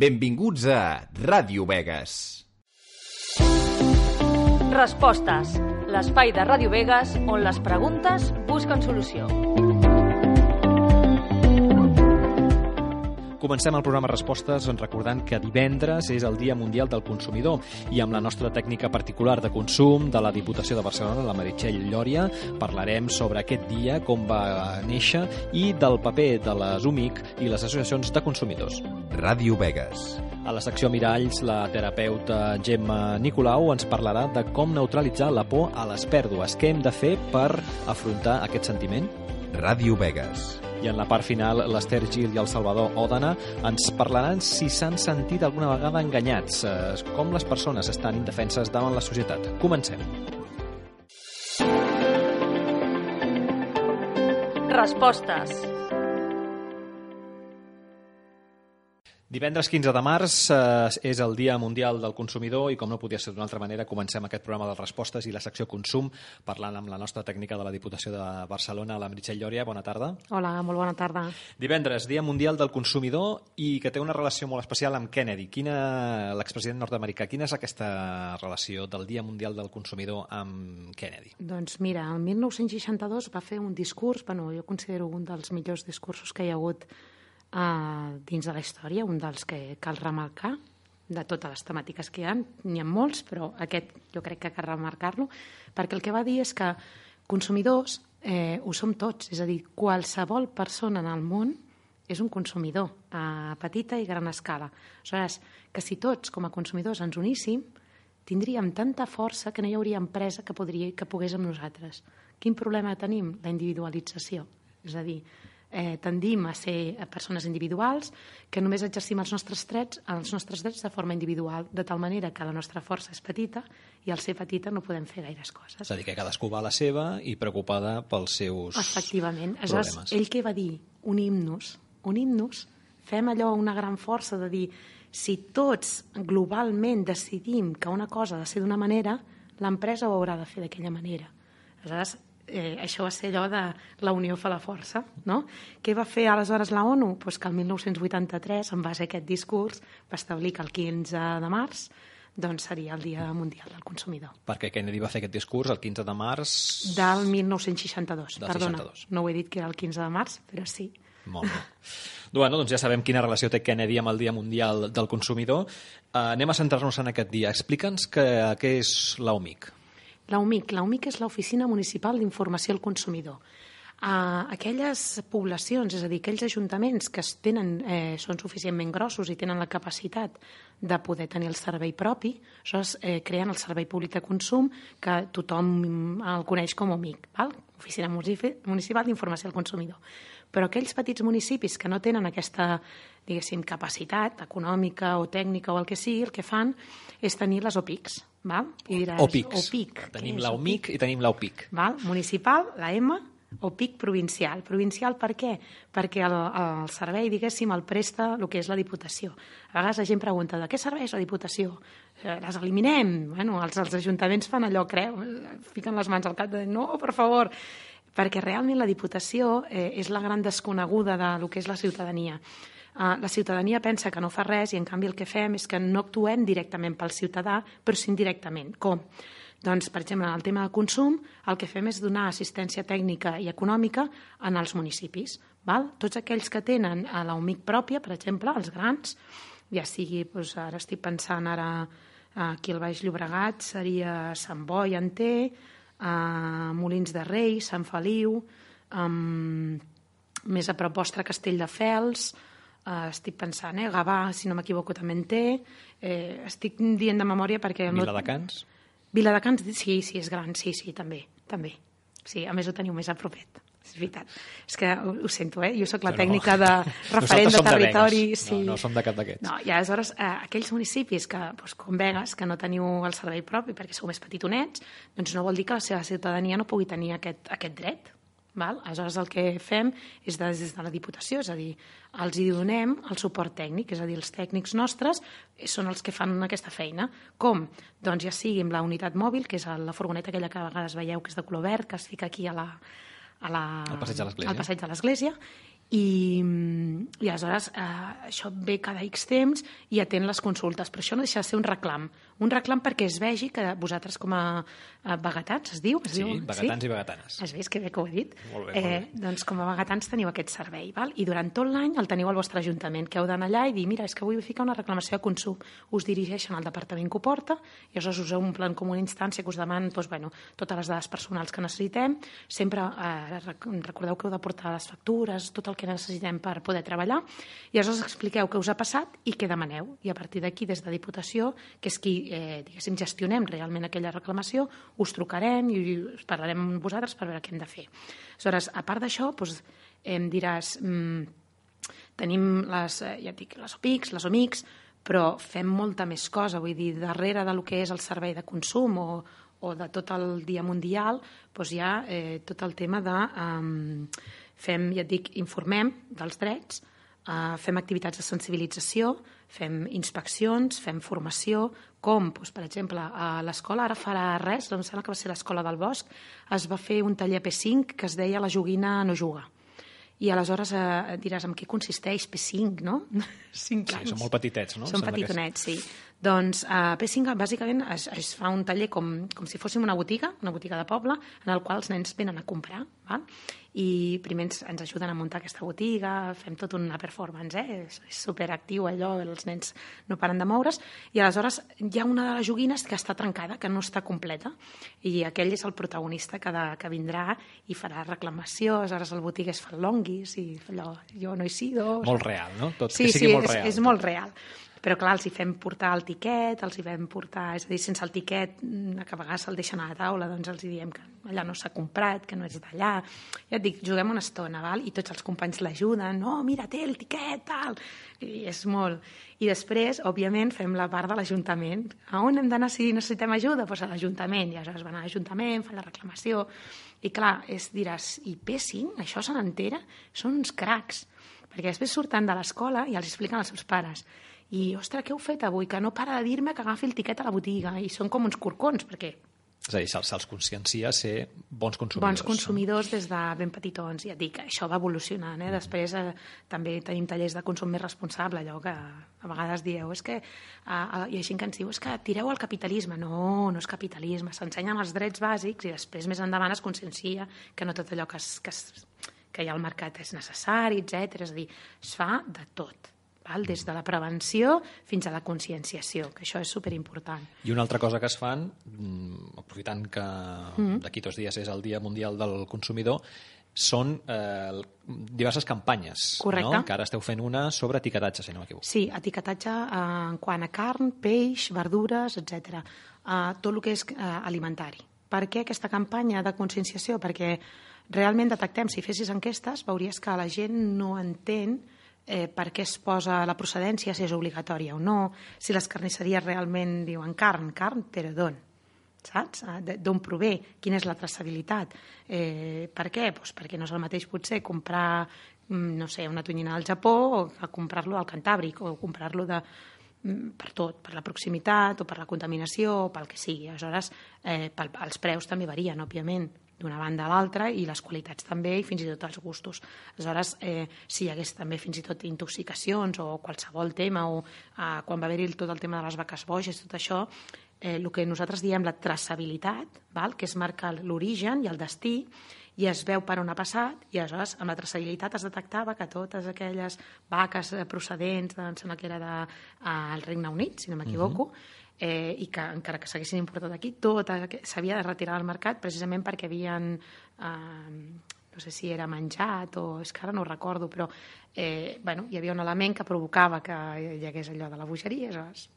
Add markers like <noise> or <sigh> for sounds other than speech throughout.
Benvinguts a Ràdio Vegas. Respostes. L'espai de Ràdio Vegas on les preguntes busquen solució. Comencem el programa Respostes recordant que divendres és el Dia Mundial del Consumidor i amb la nostra tècnica particular de consum de la Diputació de Barcelona, la Meritxell Llòria, parlarem sobre aquest dia, com va néixer i del paper de les UMIC i les associacions de consumidors. Ràdio Vegas. A la secció Miralls, la terapeuta Gemma Nicolau ens parlarà de com neutralitzar la por a les pèrdues. Què hem de fer per afrontar aquest sentiment? Ràdio Vegas. I en la part final, l'Ester Gil i el Salvador Òdena ens parlaran si s'han sentit alguna vegada enganyats, eh, com les persones estan indefenses davant la societat. Comencem. Respostes. Divendres 15 de març eh, és el Dia Mundial del Consumidor i com no podia ser d'una altra manera comencem aquest programa de respostes i la secció consum parlant amb la nostra tècnica de la Diputació de Barcelona, la Meritxell Llòria. Bona tarda. Hola, molt bona tarda. Divendres, Dia Mundial del Consumidor i que té una relació molt especial amb Kennedy, quina l'expresident nord-americà. Quina és aquesta relació del Dia Mundial del Consumidor amb Kennedy? Doncs mira, el 1962 va fer un discurs, bueno, jo considero un dels millors discursos que hi ha hagut uh, dins de la història, un dels que cal remarcar, de totes les temàtiques que hi ha, n'hi ha molts, però aquest jo crec que cal remarcar-lo, perquè el que va dir és que consumidors eh, ho som tots, és a dir, qualsevol persona en el món és un consumidor a petita i gran escala. Aleshores, que si tots com a consumidors ens uníssim, tindríem tanta força que no hi hauria empresa que, podria, que pogués amb nosaltres. Quin problema tenim? La individualització. És a dir, eh, tendim a ser persones individuals que només exercim els nostres drets, els nostres drets de forma individual, de tal manera que la nostra força és petita i al ser petita no podem fer gaires coses. És a dir, que cadascú va a la seva i preocupada pels seus Efectivament. Problemes. ell què va dir? Unim-nos. Unim-nos. Fem allò una gran força de dir si tots globalment decidim que una cosa ha de ser d'una manera, l'empresa ho haurà de fer d'aquella manera. Aleshores, eh, això va ser allò de la unió fa la força, no? Què va fer aleshores la ONU? Pues que el 1983, en base a aquest discurs, va establir que el 15 de març doncs seria el Dia Mundial del Consumidor. Perquè Kennedy va fer aquest discurs el 15 de març... Del 1962, Del perdona. 62. No ho he dit que era el 15 de març, però sí. Molt bé. Bueno, doncs ja sabem quina relació té Kennedy amb el Dia Mundial del Consumidor. Uh, anem a centrar-nos en aquest dia. Explica'ns què és la OMIC. La UMIC. La UMIC és l'Oficina Municipal d'Informació al Consumidor. A aquelles poblacions, és a dir, aquells ajuntaments que tenen, eh, són suficientment grossos i tenen la capacitat de poder tenir el servei propi, aleshores eh, creen el servei públic de consum que tothom el coneix com a UMIC, val? Oficina Munici- Municipal d'Informació al Consumidor. Però aquells petits municipis que no tenen aquesta, diguéssim, capacitat econòmica o tècnica o el que sigui, el que fan és tenir les OPICs, val? I diràs, OPICs. OPIC. Tenim què és la OMIC i tenim la OPIC. Val? Municipal, la M, o PIC provincial. Provincial per què? Perquè el, el servei, diguéssim, el presta el que és la Diputació. A vegades la gent pregunta de què serveix la Diputació? Eh, Les eliminem? Bueno, els, els ajuntaments fan allò, creu, fiquen les mans al cap de no, per favor, perquè realment la Diputació eh, és la gran desconeguda de lo que és la ciutadania. Uh, la ciutadania pensa que no fa res i en canvi el que fem és que no actuem directament pel ciutadà, però sí indirectament. Com? Doncs, per exemple, en el tema de consum, el que fem és donar assistència tècnica i econòmica en els municipis. Val? Tots aquells que tenen a la UMIC pròpia, per exemple, els grans, ja sigui, doncs, ara estic pensant ara aquí al Baix Llobregat, seria Sant Boi en té, uh, Molins de Rei, Sant Feliu, um, més a prop vostre Castelldefels, uh, estic pensant, eh, Gavà, si no m'equivoco, també en té, eh, estic dient de memòria perquè... el meu- Viladecans? Viladecans, sí, sí, és gran, sí, sí, també, també. Sí, a més ho teniu més a propet, és veritat. És que ho, ho sento, eh? Jo sóc la No, tècnica <laughs> de referent de de territori. Begues. sí. No, no som de cap d'aquests. No, i aleshores, eh, aquells municipis que, doncs, com Vegas, que no teniu el servei propi perquè sou més petitonets, doncs no vol dir que la seva ciutadania no pugui tenir aquest, aquest dret. Val? Aleshores, el que fem és des, de la Diputació, és a dir, els hi donem el suport tècnic, és a dir, els tècnics nostres són els que fan aquesta feina. Com? Doncs ja sigui amb la unitat mòbil, que és la furgoneta aquella que a vegades veieu que és de color verd, que es fica aquí a la, a la, Al passeig de l'Església. al passeig de l'Església, i, i aleshores eh, això ve cada X temps i atén les consultes, però això no deixa de ser un reclam. Un reclam perquè es vegi que vosaltres com a, vegetans, es diu? Es Sí, diu vegetans i vegetanes. Has vist que bé que ho he dit? Molt bé, eh, molt bé. Doncs com a vegetans teniu aquest servei, val? i durant tot l'any el teniu al vostre ajuntament, que heu d'anar allà i dir, mira, és que vull ficar una reclamació de consum. Us dirigeixen al departament que ho porta, i aleshores us omplen com una instància que us demanen doncs, bueno, totes les dades personals que necessitem. Sempre eh, rec- recordeu que heu de portar les factures, tot el que necessitem per poder treballar, i aleshores expliqueu què us ha passat i què demaneu. I a partir d'aquí, des de Diputació, que és qui, eh, diguéssim, gestionem realment aquella reclamació, us trucarem i parlarem amb vosaltres per veure què hem de fer. Aleshores, a part d'això, doncs, em diràs, mm, tenim les, eh, ja dic, les OPICs, les OMICs, però fem molta més cosa, vull dir, darrere del que és el servei de consum o, o de tot el dia mundial, doncs hi ha eh, tot el tema de... Um, fem, ja et dic, informem dels drets, uh, fem activitats de sensibilització, fem inspeccions, fem formació, com, doncs, per exemple, a l'escola, ara farà res, em sembla que va ser l'escola del Bosc, es va fer un taller P5 que es deia La joguina no juga. I aleshores eh, diràs en què consisteix P5, no? <laughs> 5 Sí, anys. són molt petitets, no? Són petitonets, sí. Doncs a P5 bàsicament es, es fa un taller com, com si fóssim una botiga, una botiga de poble, en el qual els nens venen a comprar, val? i primer ens, ens ajuden a muntar aquesta botiga, fem tot una performance, eh? és, és superactiu allò, els nens no paren de moure's, i aleshores hi ha una de les joguines que està trencada, que no està completa, i aquell és el protagonista que, de, que vindrà i farà reclamació, aleshores el botiguer fa el longuis i fa allò, jo no he sido... Molt real, no? Tot, Sí, que sigui sí, molt és, real. és molt real. Però clar, els hi fem portar el tiquet, els hi fem portar, és a dir, sense el tiquet, mm, que a vegades se'l deixen a la taula, doncs els hi diem que allà no s'ha comprat, que no és d'allà. Ja et dic, juguem una estona, val? i tots els companys l'ajuden, no, mira, té el tiquet, tal. I és molt... I després, òbviament, fem la part de l'Ajuntament. A on hem d'anar si necessitem ajuda? Doncs a l'Ajuntament. I aleshores van a l'Ajuntament, fan la reclamació. I clar, és, diràs, i P5, això se n'entera? Són uns cracs. Perquè després surten de l'escola i els expliquen als seus pares i, ostres, què heu fet avui? Que no para de dir-me que agafi el tiquet a la botiga. I són com uns corcons, perquè És a dir, se'ls se'ls consciencia a ser bons consumidors. bons consumidors des de ben petitons. Ja et dic, això va evolucionant. Eh? Després eh, també tenim tallers de consum més responsable, allò que a vegades dieu, és que eh, ha gent que ens diu, és que tireu al capitalisme. No, no és capitalisme. S'ensenyen els drets bàsics i després més endavant es consciencia que no tot allò que, es, que, es, que hi ha al mercat és necessari, etc. És a dir, es fa de tot. Val? Des de la prevenció fins a la conscienciació, que això és superimportant. I una altra cosa que es fan, mm, aprofitant que Mm-hmm. d'aquí dos dies és el Dia Mundial del Consumidor, són eh, diverses campanyes, Correcte. no? que ara esteu fent una sobre etiquetatge, si no m'equivoco. Sí, etiquetatge eh, en quant a carn, peix, verdures, etc. Uh, tot el que és uh, alimentari. Per què aquesta campanya de conscienciació? Perquè realment detectem, si fessis enquestes, veuries que la gent no entén eh, per què es posa la procedència, si és obligatòria o no, si les carnisseries realment diuen carn, carn, però d'on? saps? Ah, D'on prové? Quina és la traçabilitat? Eh, per què? Pues perquè no és el mateix potser comprar mm, no sé, una tonyina del Japó o comprar-lo al Cantàbric o comprar-lo de mm, per tot, per la proximitat o per la contaminació o pel que sigui. Aleshores, eh, pel, els preus també varien, òbviament, d'una banda a l'altra i les qualitats també i fins i tot els gustos. Aleshores, eh, si hi hagués també fins i tot intoxicacions o qualsevol tema o eh, quan va haver-hi tot el tema de les vaques boges, tot això, eh, el que nosaltres diem la traçabilitat, val? que es marca l'origen i el destí, i es veu per on ha passat, i aleshores amb la traçabilitat es detectava que totes aquelles vaques eh, procedents, de, em sembla que era del de, el Regne Unit, si no m'equivoco, eh, i que encara que s'haguessin importat aquí, tot s'havia de retirar del mercat precisament perquè havien, eh, no sé si era menjat o és que ara no recordo, però eh, bueno, hi havia un element que provocava que hi hagués allò de la bogeria, aleshores...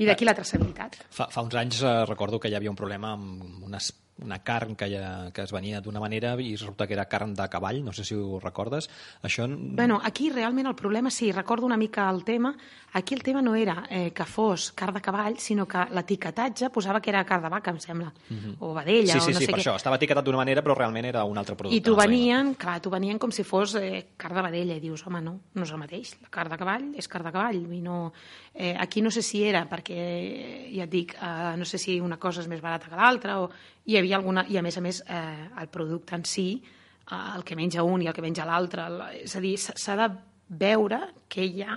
I d'aquí la traçabilitat. Fa, fa uns anys eh, recordo que hi havia un problema amb unes, una carn que, ja, que es venia d'una manera i resulta que era carn de cavall, no sé si ho recordes. Això... Bueno, aquí realment el problema, sí, recordo una mica el tema, aquí el tema no era eh, que fos carn de cavall, sinó que l'etiquetatge posava que era carn de vaca, em sembla, o vedella, sí, sí, o no sí, sé per què. això. Estava etiquetat d'una manera, però realment era un altre producte. I t'ho venien, clar, t'ho venien com si fos eh, carn de vedella, i dius, home, no, no és el mateix. La carn de cavall és carn de cavall. I no, eh, aquí no sé si era perquè, ja et dic, eh, no sé si una cosa és més barata que l'altra, o hi havia alguna... I a més a més, eh, el producte en si eh, el que menja un i el que menja l'altre. la- És a dir, s'ha de veure què hi ha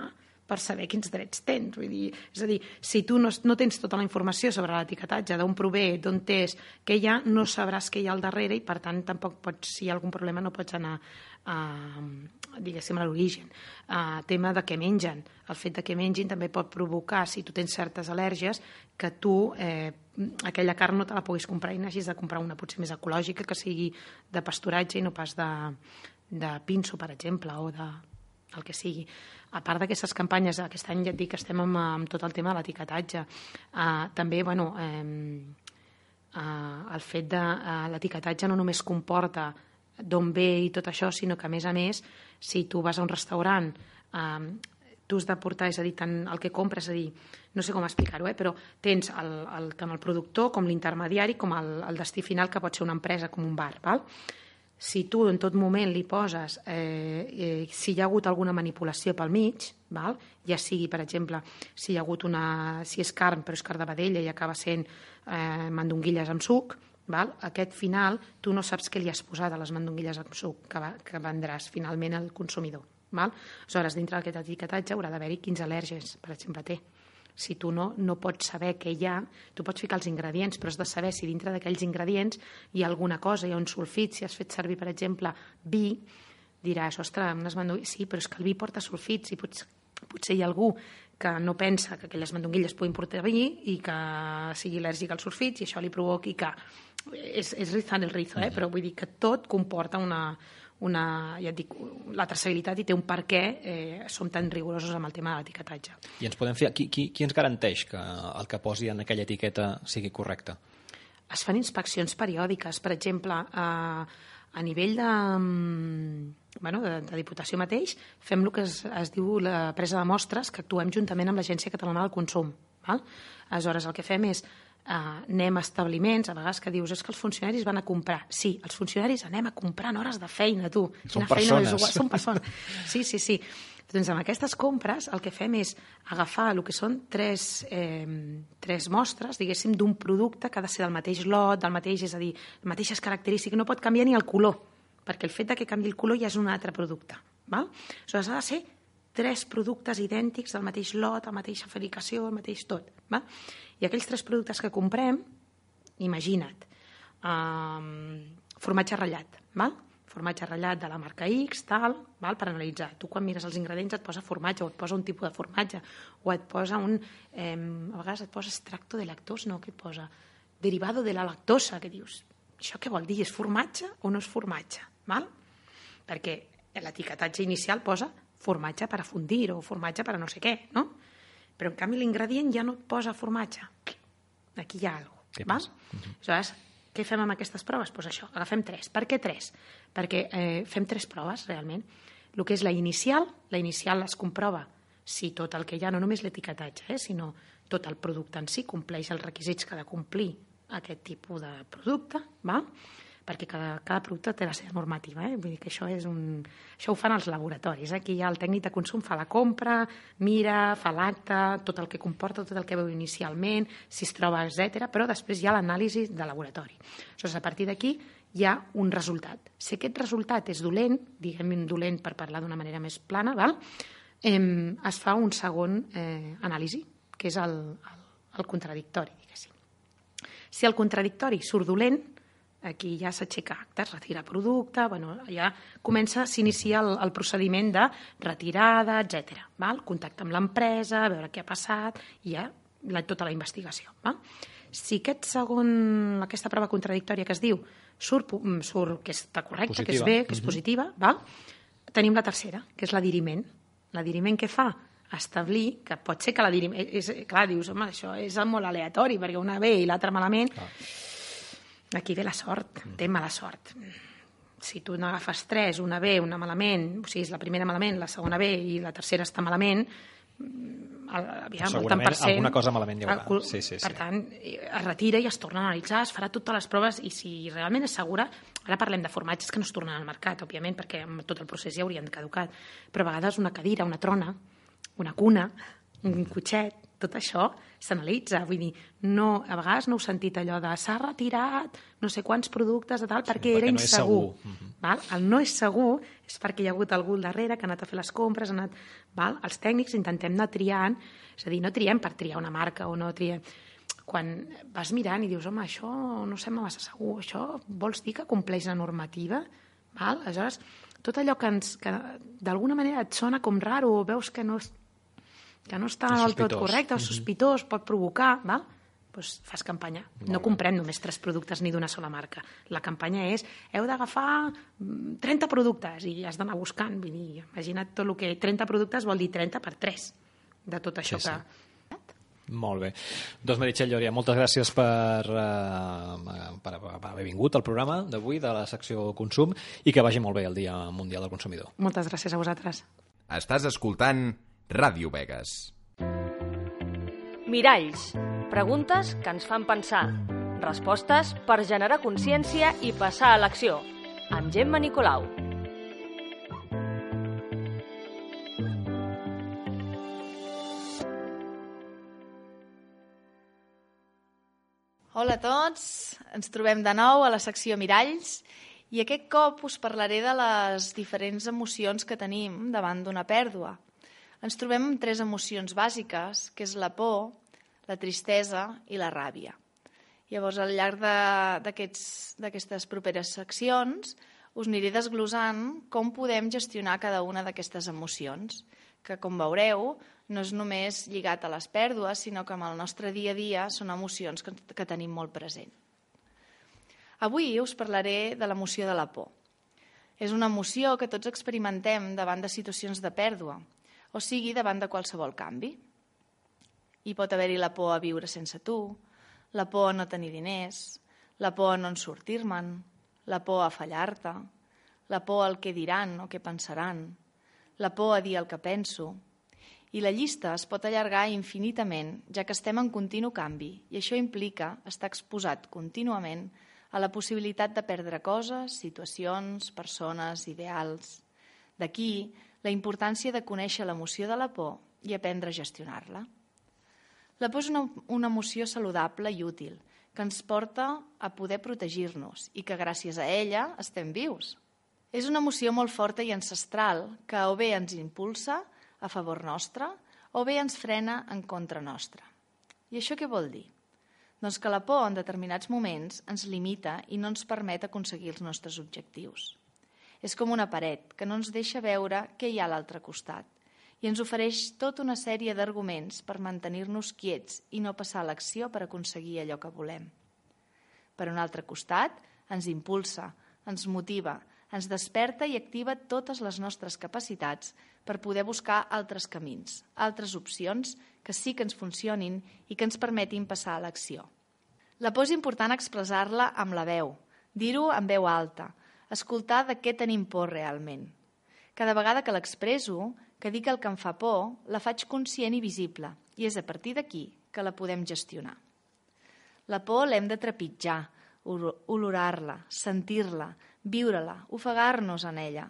per saber quins drets tens. Vull dir, és a dir, si tu no, no tens tota la informació sobre l'etiquetatge, d'on prové, d'on és, què hi ha, no sabràs què hi ha al darrere i, per tant, tampoc pots, si hi ha algun problema, no pots anar a, diguéssim, a l'origen. Uh, tema de què mengen. El fet de què mengin també pot provocar, si tu tens certes al·lèrgies, que tu eh, aquella carn no te la puguis comprar i n'hagis de comprar una potser més ecològica, que sigui de pasturatge i no pas de, de pinso, per exemple, o de el que sigui. A part d'aquestes campanyes, aquest any ja et dic que estem amb, amb tot el tema de l'etiquetatge. Uh, també, bueno, eh, uh, el fet de uh, l'etiquetatge no només comporta d'on ve i tot això, sinó que, a més a més, si tu vas a un restaurant, eh, tu has de portar, és a dir, tant el que compres, és a dir, no sé com explicar-ho, eh, però tens el, el, tant el productor com l'intermediari com el, el destí final, que pot ser una empresa com un bar. Val? Si tu en tot moment li poses, eh, eh, si hi ha hagut alguna manipulació pel mig, val? ja sigui, per exemple, si hi ha hagut una, si és carn però és carn de vedella i acaba sent eh, mandonguilles amb suc, val? aquest final tu no saps què li has posat a les mandonguilles amb suc que, va, que vendràs finalment al consumidor. Val? Aleshores, dintre d'aquest etiquetatge haurà d'haver-hi quins al·lèrgens, per exemple, té. Si tu no, no pots saber què hi ha, tu pots ficar els ingredients, però has de saber si dintre d'aquells ingredients hi ha alguna cosa, hi ha un sulfit, si has fet servir, per exemple, vi, diràs, ostres, unes mandonguilles... Sí, però és que el vi porta sulfits i potser, potser hi ha algú que no pensa que aquelles mandonguilles puguin portar vi i que sigui al·lèrgic als sulfits i això li provoqui que... És, és rizant el rizo, eh? però vull dir que tot comporta una, una, ja et dic, la traçabilitat i té un per què eh, som tan rigorosos amb el tema de l'etiquetatge. I ens podem fer... Qui, qui, qui ens garanteix que el que posi en aquella etiqueta sigui correcte? Es fan inspeccions periòdiques, per exemple, a, a nivell de, mm, bueno, de, de Diputació mateix, fem el que es, es diu la presa de mostres, que actuem juntament amb l'Agència Catalana del Consum. Val? Aleshores, el que fem és eh, anem a establiments, a vegades que dius és que els funcionaris van a comprar. Sí, els funcionaris anem a comprar en hores de feina, tu. Són Quina feina persones. igual, són persones. Sí, sí, sí. Doncs amb aquestes compres el que fem és agafar el que són tres, eh, tres mostres, diguéssim, d'un producte que ha de ser del mateix lot, del mateix, és a dir, mateixes característiques, no pot canviar ni el color, perquè el fet de que canvi el color ja és un altre producte. Val? Aleshores, ha de ser tres productes idèntics del mateix lot, la mateixa fabricació, el mateix tot. Val? I aquells tres productes que comprem, imagina't, um, formatge ratllat, val? formatge ratllat de la marca X, tal, val? per analitzar. Tu quan mires els ingredients et posa formatge, o et posa un tipus de formatge, o et posa un... Eh, a vegades et posa extracto de lactosa, no, què et posa? Derivado de la lactosa, que dius, això què vol dir? És formatge o no és formatge? Val? Perquè l'etiquetatge inicial posa formatge per a fundir o formatge per a no sé què, no? Però en canvi l'ingredient ja no et posa formatge. Aquí hi ha alguna Què cosa. Val? Aleshores, què fem amb aquestes proves? Doncs pues això, agafem tres. Per què tres? Perquè eh, fem tres proves, realment. El que és la inicial, la inicial es comprova si tot el que hi ha, no només l'etiquetatge, eh, sinó tot el producte en si compleix els requisits que ha de complir aquest tipus de producte, val? Perquè cada, cada producte té la seva normativa. Eh? Vull dir que això, és un... això ho fan els laboratoris. Aquí ja el tècnic de consum fa la compra, mira, fa l'acte, tot el que comporta, tot el que veu inicialment, si es troba, etc. però després hi ha l'anàlisi de laboratori. Aleshores, a partir d'aquí hi ha un resultat. Si aquest resultat és dolent, diguem dolent per parlar d'una manera més plana, val? Eh, es fa un segon eh, anàlisi, que és el, el, el contradictori, diguéssim. Si el contradictori surt dolent, aquí ja s'aixeca actes, retira producte, bueno, ja comença, s'inicia el, el procediment de retirada, etc. Val? Contacte amb l'empresa, veure què ha passat, i ja la, tota la investigació. Val? Si aquest segon, aquesta prova contradictòria que es diu surt, mm, surt que està correcta, que és Positiva. bé, que és positiva, val? tenim la tercera, que és l'adiriment. L'adiriment què fa? Establir que pot ser que l'adiriment... És, clar, dius, home, això és molt aleatori, perquè una bé i l'altra malament. Aquí ve la sort, té mala sort. Si tu n'agafes tres, una bé, una malament, o sigui, és la primera malament, la segona bé i la tercera està malament, mm, aviam, el tant per cent, alguna cosa malament hi haurà. el Sí, sí, sí. Per tant, es retira i es torna a analitzar, es farà totes les proves i si realment és segura, ara parlem de formatges que no es tornen al mercat, òbviament, perquè amb tot el procés ja haurien caducat, però a vegades una cadira, una trona, una cuna, un cotxet, tot això s'analitza, vull dir, no, a vegades no heu sentit allò de s'ha retirat no sé quants productes de tal sí, perquè, era perquè no és insegur. segur. Mhm. Val? El no és segur és perquè hi ha hagut algú al darrere que ha anat a fer les compres, ha anat... Val? Els tècnics intentem anar triant, és a dir, no triem per triar una marca o no triem... Quan vas mirant i dius, home, això no sembla massa segur, això vols dir que compleix la normativa? Val? Aleshores, tot allò que, ens, que d'alguna manera et sona com raro o veus que no, és, que no està del tot correcte, o sospitós, pot provocar, val? Pues fas campanya. No comprem només tres productes ni d'una sola marca. La campanya és, heu d'agafar mm, 30 productes i has d'anar buscant. Vull dir, imagina't tot el que... 30 productes vol dir 30 per 3 de tot això Sí, que... sí. Molt bé. Doncs Meritxell Lloria, moltes gràcies per, eh, per, per haver vingut al programa d'avui de la secció Consum i que vagi molt bé el Dia Mundial del Consumidor. Moltes gràcies a vosaltres. Estàs escoltant Ràdio Vegas. Miralls. Preguntes que ens fan pensar. Respostes per generar consciència i passar a l'acció. Amb Gemma Nicolau. Hola a tots, ens trobem de nou a la secció Miralls i aquest cop us parlaré de les diferents emocions que tenim davant d'una pèrdua. Ens trobem amb tres emocions bàsiques, que és la por, la tristesa i la ràbia. Llavors, al llarg d'aquestes properes seccions, us aniré desglosant com podem gestionar cada una d'aquestes emocions, que, com veureu, no és només lligat a les pèrdues, sinó que en el nostre dia a dia són emocions que, que tenim molt present. Avui us parlaré de l'emoció de la por. És una emoció que tots experimentem davant de situacions de pèrdua, o sigui, davant de qualsevol canvi. Hi pot haver-hi la por a viure sense tu, la por a no tenir diners, la por a no en sortir-me'n, la por a fallar-te, la por al que diran o què pensaran, la por a dir el que penso, i la llista es pot allargar infinitament, ja que estem en continu canvi, i això implica estar exposat contínuament a la possibilitat de perdre coses, situacions, persones, ideals. D'aquí la importància de conèixer l'emoció de la por i aprendre a gestionar-la. La por és una, una emoció saludable i útil, que ens porta a poder protegir-nos i que gràcies a ella estem vius. És una emoció molt forta i ancestral que o bé ens impulsa a favor nostre o bé ens frena en contra nostra. I això què vol dir? Doncs que la por en determinats moments ens limita i no ens permet aconseguir els nostres objectius. És com una paret que no ens deixa veure què hi ha a l'altre costat i ens ofereix tota una sèrie d'arguments per mantenir-nos quiets i no passar a l'acció per aconseguir allò que volem. Per un altre costat, ens impulsa, ens motiva, ens desperta i activa totes les nostres capacitats per poder buscar altres camins, altres opcions que sí que ens funcionin i que ens permetin passar a l'acció. La por és important expressar-la amb la veu, dir-ho en veu alta, escoltar de què tenim por realment. Cada vegada que l'expresso, que dic el que em fa por, la faig conscient i visible, i és a partir d'aquí que la podem gestionar. La por l'hem de trepitjar, olorar-la, sentir-la, viure-la, ofegar-nos en ella.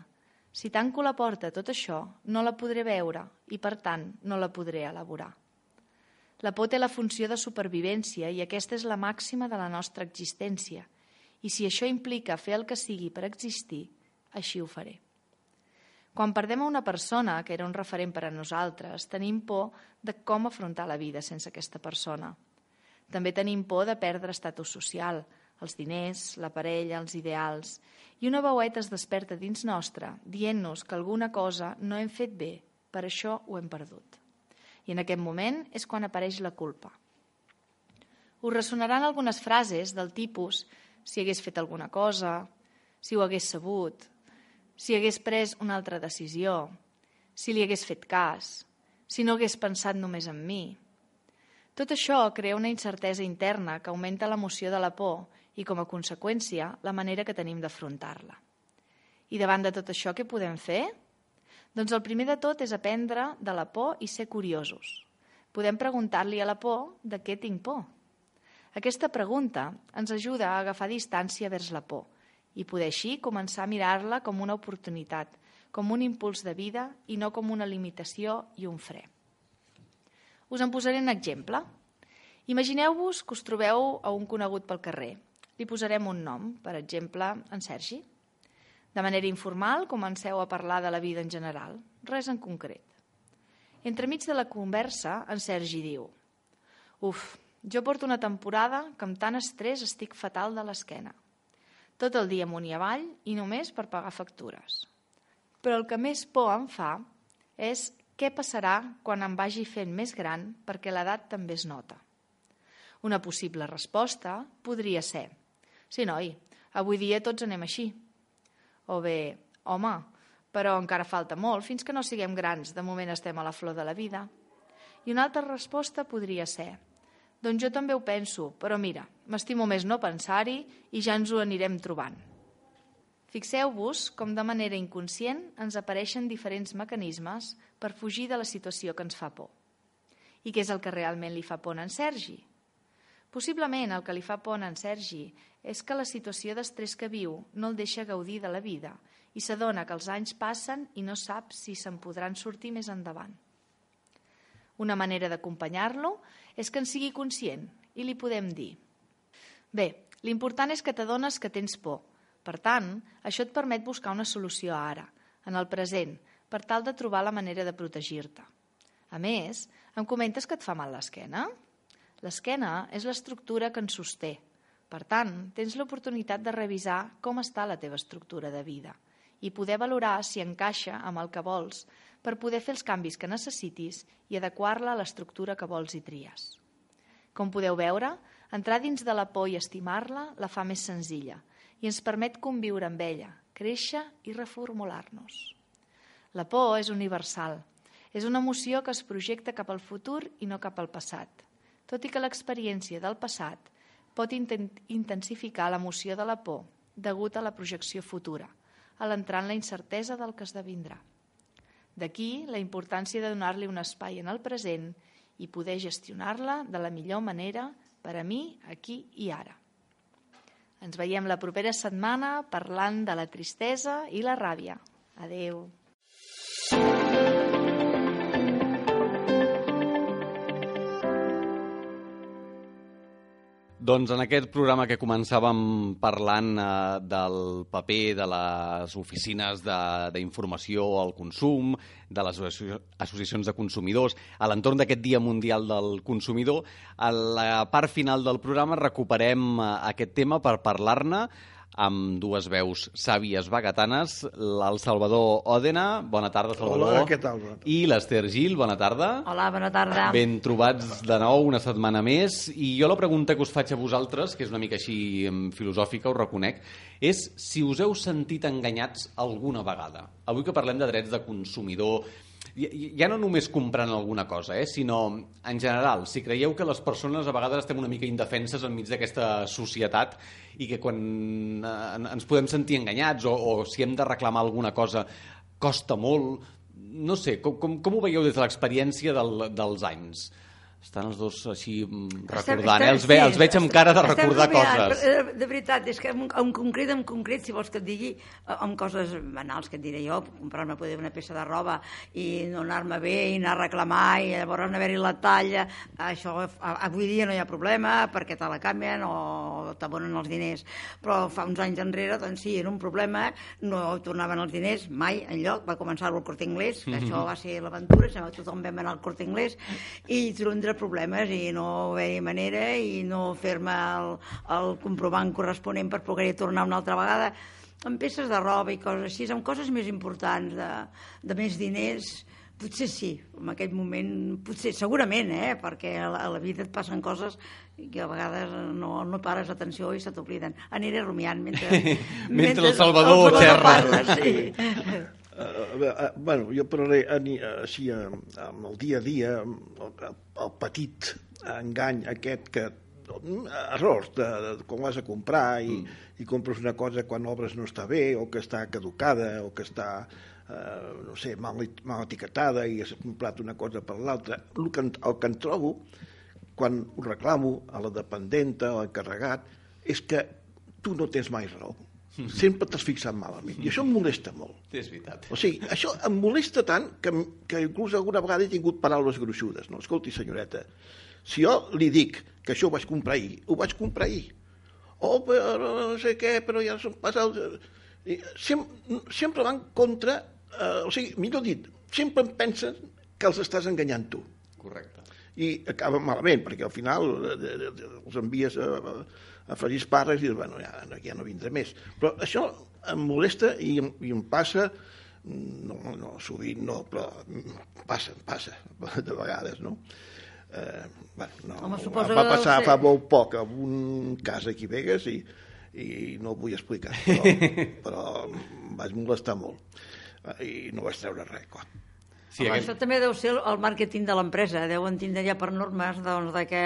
Si tanco la porta a tot això, no la podré veure i, per tant, no la podré elaborar. La por té la funció de supervivència i aquesta és la màxima de la nostra existència. I si això implica fer el que sigui per existir, així ho faré. Quan perdem a una persona que era un referent per a nosaltres, tenim por de com afrontar la vida sense aquesta persona. També tenim por de perdre estatus social, els diners, la parella, els ideals, i una veueta es desperta dins nostre dient-nos que alguna cosa no hem fet bé, per això ho hem perdut. I en aquest moment és quan apareix la culpa. Us ressonaran algunes frases del tipus si hagués fet alguna cosa, si ho hagués sabut, si hagués pres una altra decisió, si li hagués fet cas, si no hagués pensat només en mi. Tot això crea una incertesa interna que augmenta l'emoció de la por i, com a conseqüència, la manera que tenim d'afrontar-la. I davant de tot això, què podem fer? Doncs el primer de tot és aprendre de la por i ser curiosos. Podem preguntar-li a la por de què tinc por. Aquesta pregunta ens ajuda a agafar distància vers la por i poder així començar a mirar-la com una oportunitat, com un impuls de vida i no com una limitació i un fre. Us en posaré un exemple. Imagineu-vos que us trobeu a un conegut pel carrer. Li posarem un nom, per exemple, en Sergi. De manera informal, comenceu a parlar de la vida en general, res en concret. Entremig de la conversa, en Sergi diu Uf, jo porto una temporada que amb tant estrès estic fatal de l'esquena. Tot el dia amunt i avall i només per pagar factures. Però el que més por em fa és què passarà quan em vagi fent més gran perquè l'edat també es nota. Una possible resposta podria ser Sí, noi, avui dia tots anem així. O bé, home, però encara falta molt fins que no siguem grans, de moment estem a la flor de la vida. I una altra resposta podria ser doncs jo també ho penso, però mira, m'estimo més no pensar-hi i ja ens ho anirem trobant. Fixeu-vos com de manera inconscient ens apareixen diferents mecanismes per fugir de la situació que ens fa por. I què és el que realment li fa por a en Sergi? Possiblement el que li fa por a en Sergi és que la situació d'estrès que viu no el deixa gaudir de la vida i s'adona que els anys passen i no sap si se'n podran sortir més endavant. Una manera d'acompanyar-lo és que en sigui conscient i li podem dir Bé, l'important és que t'adones que tens por. Per tant, això et permet buscar una solució ara, en el present, per tal de trobar la manera de protegir-te. A més, em comentes que et fa mal l'esquena? L'esquena és l'estructura que ens sosté. Per tant, tens l'oportunitat de revisar com està la teva estructura de vida i poder valorar si encaixa amb el que vols per poder fer els canvis que necessitis i adequar-la a l'estructura que vols i tries. Com podeu veure, entrar dins de la por i estimar-la la fa més senzilla i ens permet conviure amb ella, créixer i reformular-nos. La por és universal. És una emoció que es projecta cap al futur i no cap al passat, tot i que l'experiència del passat pot intensificar l'emoció de la por degut a la projecció futura, a l'entrar en la incertesa del que esdevindrà. D'aquí la importància de donar-li un espai en el present i poder gestionar-la de la millor manera per a mi, aquí i ara. Ens veiem la propera setmana parlant de la tristesa i la ràbia. Adeu. Doncs en aquest programa que començàvem parlant eh, del paper de les oficines d'informació al consum, de les associacions de consumidors, a l'entorn d'aquest Dia Mundial del Consumidor, a la part final del programa recuperem eh, aquest tema per parlar-ne amb dues veus sàvies vegatanes, el Salvador Òdena, bona tarda, Salvador. Hola, què tal? I l'Ester Gil, bona tarda. Hola, bona tarda. Ben trobats de nou una setmana més. I jo la pregunta que us faig a vosaltres, que és una mica així filosòfica, ho reconec, és si us heu sentit enganyats alguna vegada. Avui que parlem de drets de consumidor, ja no només comprant alguna cosa, eh, sinó en general, si creieu que les persones a vegades estem una mica indefenses enmig d'aquesta societat i que quan eh, ens podem sentir enganyats o, o si hem de reclamar alguna cosa costa molt, no sé, com, com, com ho veieu des de l'experiència del, dels anys? Estan els dos així mm, recordant, eh? els, ve, els veig amb cara de recordar coses. Eh, de veritat, és que en, en concret, en concret, si vols que et digui, eh, amb coses banals que et diré jo, comprar-me poder una peça de roba i no anar-me bé i anar a reclamar i llavors no haver-hi la talla, això avui dia no hi ha problema perquè te la canvien o t'abonen els diners. Però fa uns anys enrere, doncs sí, era un problema, no tornaven els diners mai en lloc, va començar el Corte Inglés, que mm -hmm. això va ser l'aventura, tothom vam anar al Corte Inglés i tindre problemes i no haver manera i no fer-me el, el comprovant corresponent per poder tornar una altra vegada amb peces de roba i coses així, amb coses més importants, de, de més diners, potser sí, en aquest moment, potser, segurament, eh? perquè a la, a la vida et passen coses que a vegades no, no pares atenció i se t'obliden. Aniré rumiant mentre... <laughs> mentre, mentre el Salvador, el xerra. Parla, sí. Uh, uh, bueno, jo parlaré així amb el dia a dia, el, el petit engany aquest que errors de, de, de quan vas a comprar i, mm. i compres una cosa quan obres no està bé o que està caducada o que està eh, no sé, mal, mal etiquetada i has comprat una cosa per l'altra el, que, el que en trobo quan ho reclamo a la dependenta, a l'encarregat és que tu no tens mai raó sempre t'has fixat malament. I això em molesta molt. És veritat. O sigui, això em molesta tant que, que inclús alguna vegada he tingut paraules gruixudes. No? Escolti, senyoreta, si jo li dic que això ho vaig comprar ahir, ho vaig comprar ahir. Oh, però no sé què, però ja són passats... Sem sempre van contra... Eh, o sigui, millor dit, sempre em pensen que els estàs enganyant tu. Correcte. I acaba malament, perquè al final eh, eh, eh, els envies a, a fregir espàrrecs i dius, bueno, ja, ja no vindré més. Però això em molesta i, em- i em passa no, no, sovint no, però passa, passa, <laughs> de vegades, no? Eh, bueno, no, Home, va, suposo va passar ser- fa molt poc amb un cas aquí a Vegas i, i no ho vull explicar, però, <laughs> però em vaig molestar molt Eh, i no vaig treure res, clar. Sí, Home, aquest... Això també deu ser el- màrqueting de l'empresa. Deuen tindre ja per normes doncs, de que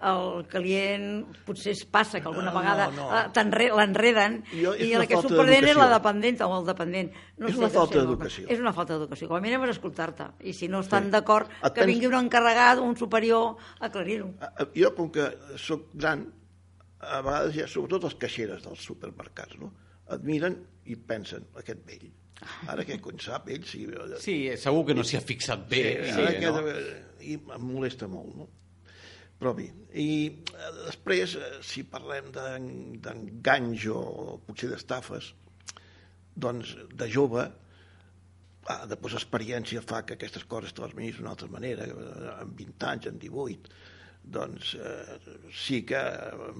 el client potser es passa que alguna No, vegada no. eh, t'enre- l'enreden i la que perdent és la dependent o el dependent. No És una falta d'educació. És una falta d'educació. Com a mínim és escoltar-te. I si no estan Sí. d'acord, que tens- vingui un encarregat, un superior, a aclarir-ho. Eh, Jo, com que sóc gran, a vegades ja, sobretot els caixeres dels supermercats, no? et miren i pensen, aquest vell. Ara què cony sap, ell? Sí, Sí, segur que no s'hi ha fixat bé. sí, sí, ara no? I em molesta molt, no? Però bé, i eh, després, eh, si parlem d'en- d'enganys o potser d'estafes, doncs de jove, ah, després experiència fa que aquestes coses te les miris d'una altra manera, amb 20 anys, amb 18, doncs eh, sí que eh,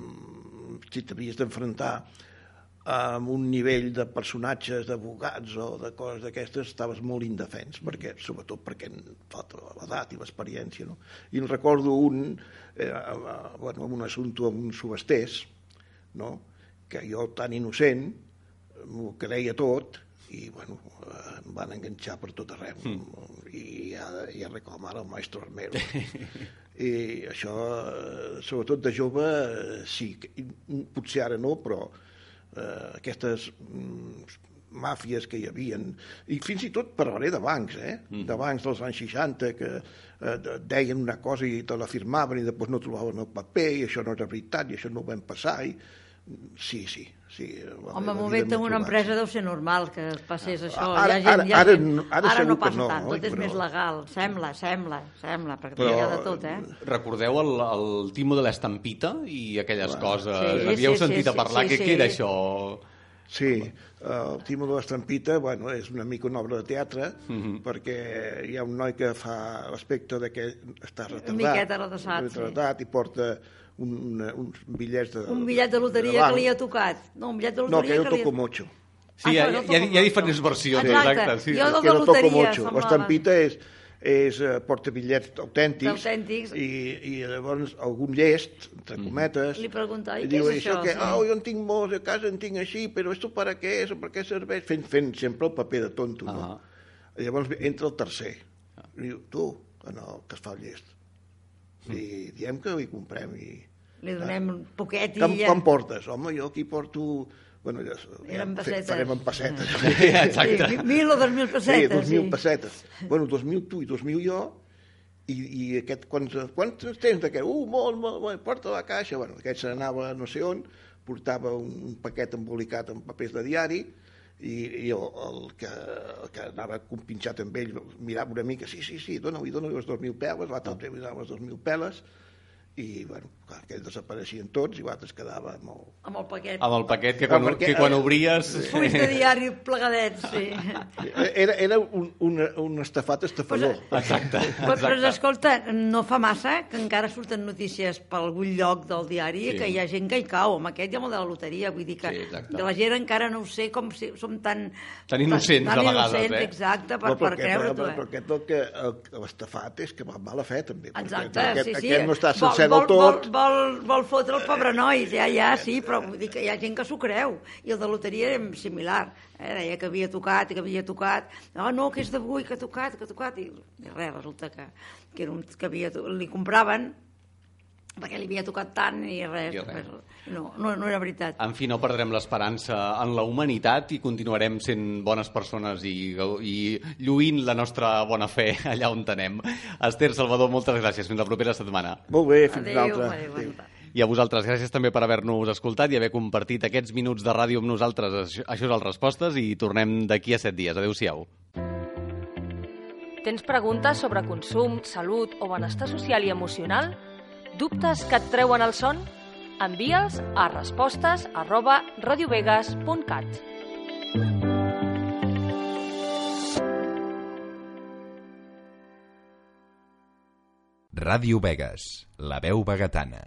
si t'havies d'enfrontar amb un nivell de personatges, d'abogats o de coses d'aquestes, estaves molt indefens, perquè, sobretot perquè falta l'edat i l'experiència. No? I en recordo un, eh, eh, bueno, amb un assumpte amb un subestès, no? que jo tan innocent m'ho creia tot i bueno, eh, em van enganxar per tot arreu mm. i ja, ja reclamar el maestro Armero i això eh, sobretot de jove sí, potser ara no però eh, aquestes mm, màfies que hi havien i fins i tot parlaré de bancs eh? de bancs dels anys 60 que eh, de- deien una cosa i te l'afirmaven i després no trobaven el paper i això no era veritat i això no ho vam passar i sí, sí, sí la Home, meva un moment en una empresa deu ser normal que passés això. Ara- hi ha gent, ara- hi ha ara gent. ara ara segur no que passa no, tant, tot és Però- més legal. Sembla, sembla, sembla, perquè Però- hi ha de tot, eh? Recordeu el, el timo de l'estampita i aquelles coses? Sí, Havíeu sí, sí, sentit a sí, parlar? sí, què, sí. què era això? Sí, el Timo de l'Estampita, bueno, és una mica una obra de teatre, Mhm. perquè hi ha un noi que fa l'aspecte de que està retardat, miqueta retardat, sí. retardat i porta un, una, uns bitllets de... Un bitllet de loteria banc. que li ha tocat. No, un bitllet de No, loteria que jo que li ha... toco mocho. Sí, hi ha, Ah, hi, no, ha, hi ha diferents versions. Exacte. Exacte, sí. Jo del que de no toco loteria. L'estampita és, és eh, porta bitllets autèntics, Autèntics. I, i llavors algun llest, entre cometes, Li pregunta, "I diu, és això?" que, Sí. oh, jo en tinc molts, a casa en tinc així, però esto para què és, per què serveix? Fent, fent sempre el paper de tonto, no? Ah. I llavors entra el tercer, i diu, tu, en el que es fa el llest. I diem que hi comprem i... Li donem un poquet i Com, ja... com portes? Home, jo aquí porto... Bueno, ja, Eren ja pessetes. farem en pessetes. Exacte. Sí, mil o dos mil Sí, pessetes. dos mil pessetes. Bueno, dos mil tu i dos mil jo, i, i aquest, quants, quants tens d'aquest? Uh, molt, molt, molt, porta la caixa. Bueno, aquest se n'anava no sé on, portava un, un paquet embolicat amb papers de diari, i, i el, el, que, el que anava compinxat amb ell mirava una mica, sí, sí, sí, dona-li, dona-li les dos mil peles, l'altre també li donava les dos mil peles, i, bueno, clar, aquells desapareixien tots i l'altre es quedava amb el... Amb el paquet. Amb el paquet que quan, perquè- que quan obries... Fulls de diari plegadets, sí. <laughs> Era, era un, un, un estafat estafador. Exacte. Però, però escolta, no fa massa que encara surten notícies per algun lloc del diari Sí. que hi ha gent que hi cau, amb aquest i amb el de la loteria, vull dir que, Sí, exacte. que la gent encara no ho sé com si som tan... Tan innocents, tan a vegades, innocents, eh? Exacte, per, No, per creure-t'ho, però, eh? però aquest el que l'estafat és que va amb mala fe també perquè Exacte, aquest, sí, sí. aquest no està Vol- sencer vol, del tot Vol, vol, vol fotre el pobre noi, ja, ja, sí, però vull dir que hi ha gent que s'ho creu. I el de loteria era similar. Eh? Deia que havia tocat i que havia tocat. No, no, que és d'avui, que ha tocat, que ha tocat. I, i res, resulta que, que, era un, que havia, li compraven perquè li havia tocat tant i res. I res. No, no, no era veritat. En fi, no perdrem l'esperança en la humanitat i continuarem sent bones persones i, i lluint la nostra bona fe <laughs> allà on tenem. Esther Salvador, moltes gràcies. Fins la propera setmana. Molt bé, fins Adéu, una altra. I a vosaltres, gràcies també per haver-nos escoltat i haver compartit aquests minuts de ràdio amb nosaltres. Això és el Respostes i tornem d'aquí a set dies. Adéu-siau. Tens preguntes sobre consum, salut o benestar social i emocional? Dubtes que et treuen el son? Envia'ls a respostes arroba radiovegas.cat. Ràdio Vegas, la veu vegetana.